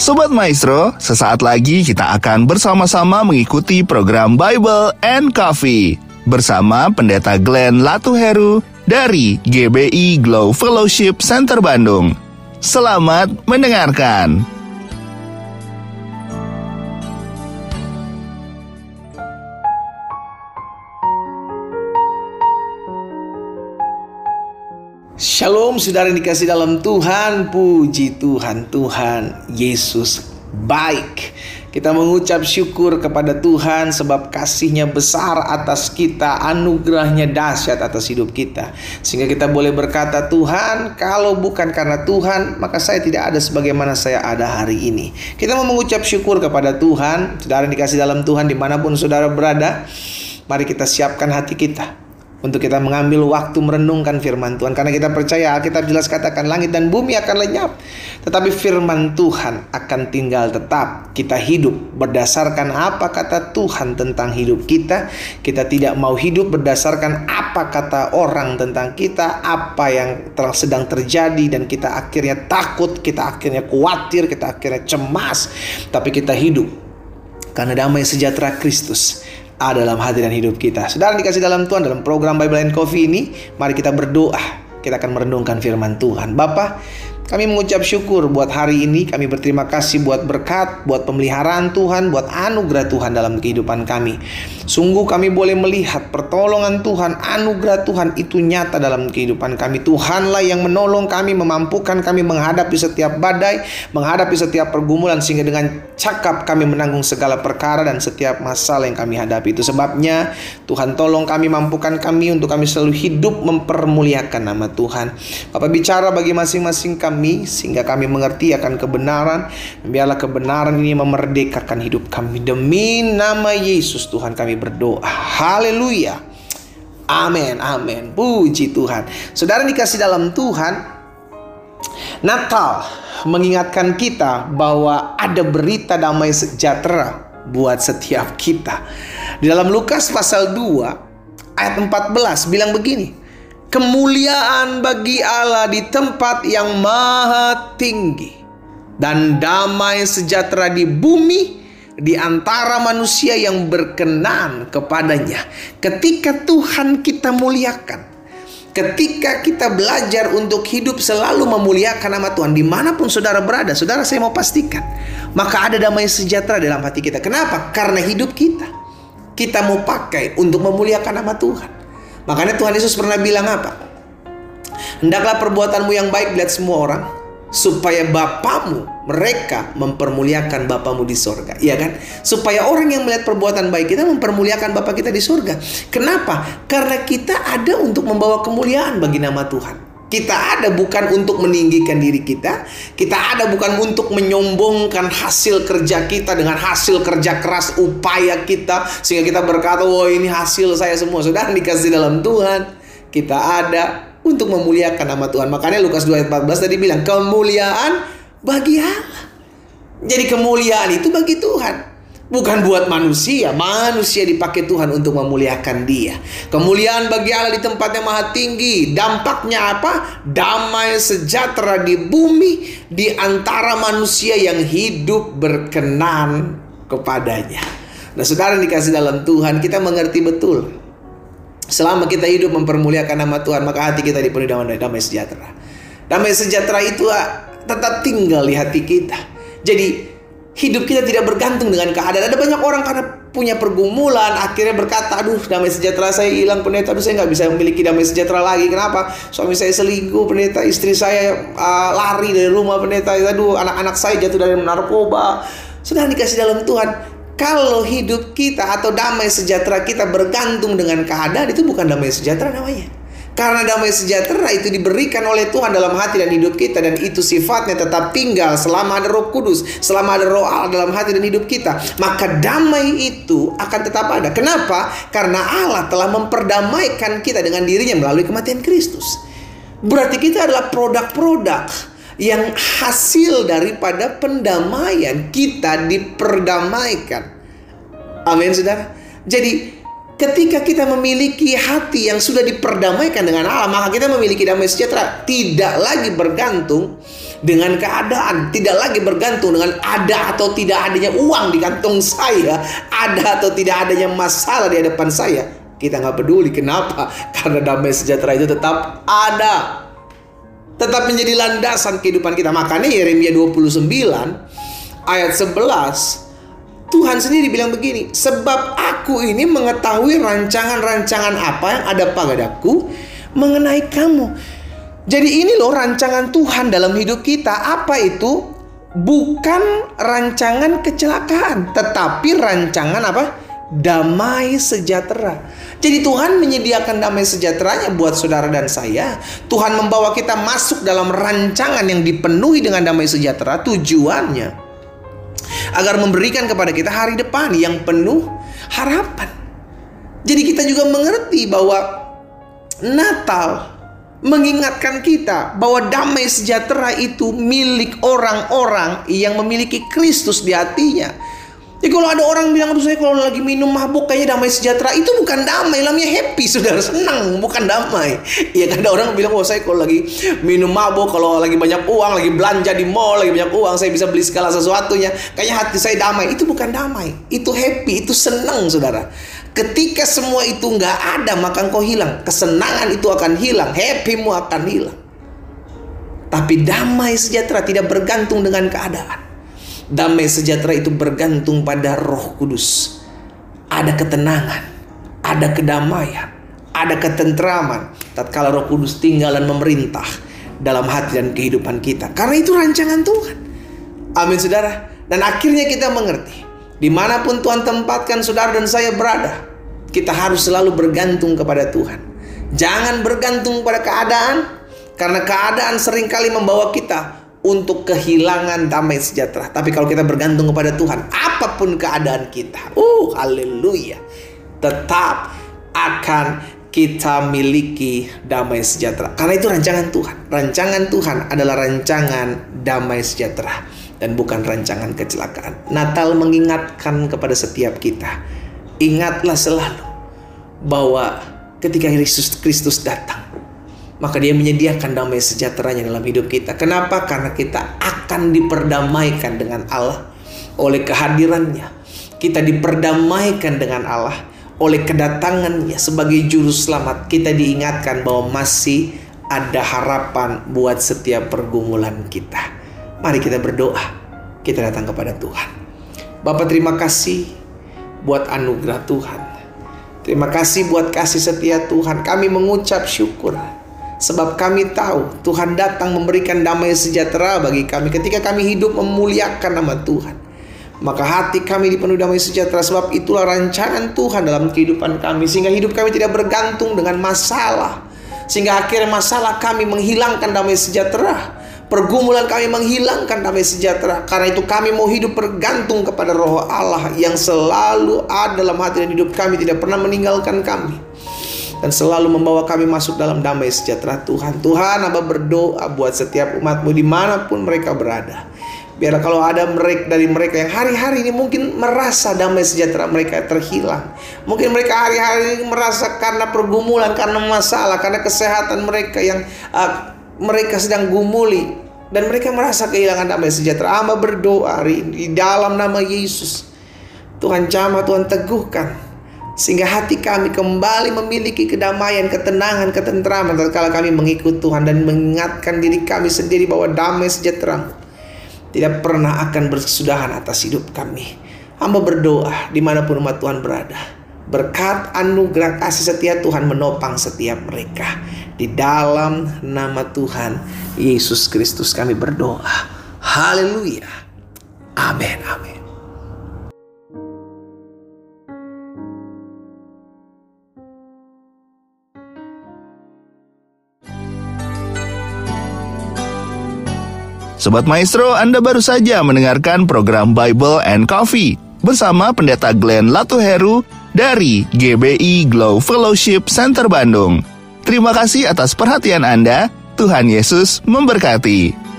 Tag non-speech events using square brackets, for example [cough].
Sobat Maestro, sesaat lagi kita akan bersama-sama mengikuti program Bible and Coffee bersama Pendeta Glenn Latuheru dari GBI Glow Fellowship Center Bandung. Selamat mendengarkan. Shalom saudara dikasih dalam Tuhan Puji Tuhan Tuhan Yesus baik. Kita mengucap syukur kepada Tuhan Sebab kasihnya besar atas kita Anugerahnya dahsyat atas hidup kita. Sehingga kita boleh berkata Tuhan Kalau bukan karena Tuhan Maka saya tidak ada sebagaimana saya ada hari ini. Kita mau mengucap syukur kepada Tuhan Saudara yang dikasih dalam Tuhan Di mana pun saudara berada Mari kita siapkan hati kita untuk kita mengambil waktu merenungkan firman Tuhan. Karena kita percaya Alkitab jelas katakan langit dan bumi akan lenyap tetapi firman Tuhan akan tinggal tetap. Kita hidup berdasarkan apa kata Tuhan tentang hidup kita. Kita tidak mau hidup berdasarkan apa kata orang tentang kita apa yang sedang terjadi dan kita akhirnya takut kita akhirnya khawatir kita akhirnya cemas. Tapi kita hidup karena damai sejahtera Kristus ada dalam hati dan hidup kita. Saudara dikasih dalam Tuhan dalam program Bible and Coffee ini, mari kita berdoa. Kita akan merenungkan firman Tuhan. Bapak, kami mengucap syukur buat hari ini. Kami berterima kasih buat berkat, buat pemeliharaan Tuhan, buat anugerah Tuhan dalam kehidupan kami. Sungguh kami boleh melihat pertolongan Tuhan, anugerah Tuhan itu nyata dalam kehidupan kami. Tuhanlah yang menolong kami, memampukan kami menghadapi setiap badai, menghadapi setiap pergumulan sehingga dengan cakap kami menanggung segala perkara dan setiap masalah yang kami hadapi. Itu sebabnya Tuhan tolong kami, mampukan kami untuk kami selalu hidup mempermuliakan nama Tuhan. Bapak bicara bagi masing-masing kami kami sehingga kami mengerti akan kebenaran. Biarlah kebenaran ini memerdekakan hidup kami demi nama Yesus Tuhan kami berdoa. Haleluya. Amin, amin. Puji Tuhan. Saudara dikasih dalam Tuhan, Natal mengingatkan kita bahwa ada berita damai sejahtera buat setiap kita. Di dalam Lukas pasal 2 ayat 14 bilang begini. Kemuliaan bagi Allah di tempat yang maha tinggi dan damai sejahtera di bumi di antara manusia yang berkenan kepadanya. Ketika Tuhan kita muliakan, ketika kita belajar untuk hidup selalu memuliakan nama Tuhan di mana pun saudara berada, saudara saya mau pastikan, maka ada damai sejahtera dalam hati kita. Kenapa? Karena hidup kita kita mau pakai untuk memuliakan nama Tuhan. Makanya Tuhan Yesus pernah bilang apa? Hendaklah perbuatanmu yang baik dilihat semua orang supaya bapamu mereka mempermuliakan bapamu di sorga. Iya kan? Supaya orang yang melihat perbuatan baik kita mempermuliakan bapak kita di sorga. Kenapa? Karena kita ada untuk membawa kemuliaan bagi nama Tuhan kita ada bukan untuk meninggikan diri kita kita ada bukan untuk menyombongkan hasil kerja kita dengan hasil kerja keras upaya kita sehingga kita berkata wah ini hasil saya semua sudah dikasih dalam Tuhan kita ada untuk memuliakan nama Tuhan. Makanya Lukas 2 ayat 14 tadi bilang kemuliaan bagi Allah. Jadi kemuliaan itu bagi Tuhan. Bukan buat manusia, manusia dipakai Tuhan untuk memuliakan dia. Kemuliaan bagi Allah di tempat yang maha tinggi. Dampaknya apa? Damai sejahtera di bumi di antara manusia yang hidup berkenan kepadanya. Nah saudara dikasih dalam Tuhan, kita mengerti betul Selama kita hidup mempermuliakan nama Tuhan, maka hati kita dipenuhi damai, damai sejahtera. Damai sejahtera itu ah, tetap tinggal di hati kita. Jadi hidup kita tidak bergantung dengan keadaan. Ada banyak orang karena punya pergumulan akhirnya berkata, aduh damai sejahtera saya hilang pendeta, aduh saya nggak bisa memiliki damai sejahtera lagi. Kenapa? Suami saya selingkuh pendeta, istri saya uh, lari dari rumah pendeta, aduh anak-anak saya jatuh dari narkoba. Sudah dikasih dalam Tuhan. Kalau hidup kita atau damai sejahtera kita bergantung dengan keadaan itu bukan damai sejahtera namanya. Karena damai sejahtera itu diberikan oleh Tuhan dalam hati dan hidup kita dan itu sifatnya tetap tinggal selama ada Roh Kudus, selama ada Roh Allah dalam hati dan hidup kita. Maka damai itu akan tetap ada. Kenapa? Karena Allah telah memperdamaikan kita dengan dirinya melalui kematian Kristus. Berarti kita adalah produk-produk yang hasil daripada pendamaian kita diperdamaikan. Amin, saudara. Jadi ketika kita memiliki hati yang sudah diperdamaikan dengan Allah, maka kita memiliki damai sejahtera. Tidak lagi bergantung dengan keadaan, tidak lagi bergantung dengan ada atau tidak adanya uang di kantong saya, ada atau tidak adanya masalah di hadapan saya. Kita nggak peduli kenapa? [laughs] Karena damai sejahtera itu tetap ada. Tetap menjadi landasan kehidupan kita. Makanya Yeremia 29 ayat 11 Tuhan sendiri bilang begini, sebab aku ini mengetahui rancangan-rancangan apa yang ada padaku mengenai kamu. Jadi ini loh rancangan Tuhan dalam hidup kita. Apa itu? Bukan rancangan kecelakaan, tetapi rancangan apa? Damai sejahtera. Jadi Tuhan menyediakan damai sejahteranya buat saudara dan saya. Tuhan membawa kita masuk dalam rancangan yang dipenuhi dengan damai sejahtera. Tujuannya agar memberikan kepada kita hari depan yang penuh harapan. Jadi kita juga mengerti bahwa Natal mengingatkan kita bahwa damai sejahtera itu milik orang-orang yang memiliki Kristus di hatinya. Jadi kalau ada orang bilang, aduh saya kalau lagi minum mabuk kayaknya damai sejahtera. Itu bukan damai, namanya happy, saudara. Senang, bukan damai. Iya kan ada orang bilang, oh saya kalau lagi minum mabuk, kalau lagi banyak uang, lagi belanja di mall, lagi banyak uang, saya bisa beli segala sesuatunya. Kayaknya hati saya damai. Itu bukan damai. Itu happy, itu senang, saudara. Ketika semua itu nggak ada, maka engkau hilang. Kesenangan itu akan hilang. Happymu akan hilang. Tapi damai sejahtera tidak bergantung dengan keadaan. Damai sejahtera itu bergantung pada Roh Kudus. Ada ketenangan, ada kedamaian, ada ketentraman tatkala Roh Kudus tinggal dan memerintah dalam hati dan kehidupan kita. Karena itu rancangan Tuhan. Amin saudara. Dan akhirnya kita mengerti. Di mana pun Tuhan tempatkan saudara dan saya berada. Kita harus selalu bergantung kepada Tuhan. Jangan bergantung pada keadaan. Karena keadaan sering kali membawa kita untuk kehilangan damai sejahtera. Tapi kalau kita bergantung kepada Tuhan, apa pun keadaan kita, uh, haleluya, tetap akan kita miliki damai sejahtera. Karena itu rancangan Tuhan. Rancangan Tuhan adalah rancangan damai sejahtera dan bukan rancangan kecelakaan. Natal mengingatkan kepada setiap kita, ingatlah selalu bahwa ketika Yesus Kristus datang, maka dia menyediakan damai sejahteranya dalam hidup kita. Kenapa? Karena kita akan diperdamaikan dengan Allah oleh kehadirannya. Kita diperdamaikan dengan Allah oleh kedatangannya sebagai juru selamat. Kita diingatkan bahwa masih ada harapan buat setiap pergumulan kita. Mari kita berdoa. Kita datang kepada Tuhan. Bapak terima kasih buat anugerah Tuhan. Terima kasih buat kasih setia Tuhan. Kami mengucap syukur Sebab kami tahu Tuhan datang memberikan damai sejahtera bagi kami ketika kami hidup memuliakan nama Tuhan. Maka hati kami dipenuhi damai sejahtera sebab itulah rancangan Tuhan dalam kehidupan kami sehingga hidup kami tidak bergantung dengan masalah. Sehingga akhirnya masalah kami menghilangkan damai sejahtera. Pergumulan kami menghilangkan damai sejahtera. Karena itu kami mau hidup bergantung kepada roh Allah yang selalu ada dalam hati dan hidup kami tidak pernah meninggalkan kami dan selalu membawa kami masuk dalam damai sejahtera Tuhan. Tuhan, Abah berdoa buat setiap umatmu di mana pun mereka berada. Biar kalau ada mereka dari mereka yang hari-hari ini mungkin merasa damai sejahtera mereka terhilang. Mungkin mereka hari-hari ini merasa karena pergumulan, karena masalah, karena kesehatan mereka yang uh, mereka sedang gumuli. Dan mereka merasa kehilangan damai sejahtera. Amba berdoa hari ini di dalam nama Yesus. Tuhan jamah, Tuhan teguhkan sehingga hati kami kembali memiliki kedamaian, ketenangan, ketentraman tatkala kami mengikut Tuhan dan mengingatkan diri kami sendiri bahwa damai sejahtera tidak pernah akan berkesudahan atas hidup kami. Hamba berdoa di mana pun umat Tuhan berada. Berkat anugerah kasih setia Tuhan menopang setiap mereka. Di dalam nama Tuhan Yesus Kristus kami berdoa. Haleluya. Amin. Amin. Sobat Maestro, Anda baru saja mendengarkan program Bible and Coffee bersama Pendeta Glenn Latuheru dari GBI Glow Fellowship Center Bandung. Terima kasih atas perhatian Anda. Tuhan Yesus memberkati.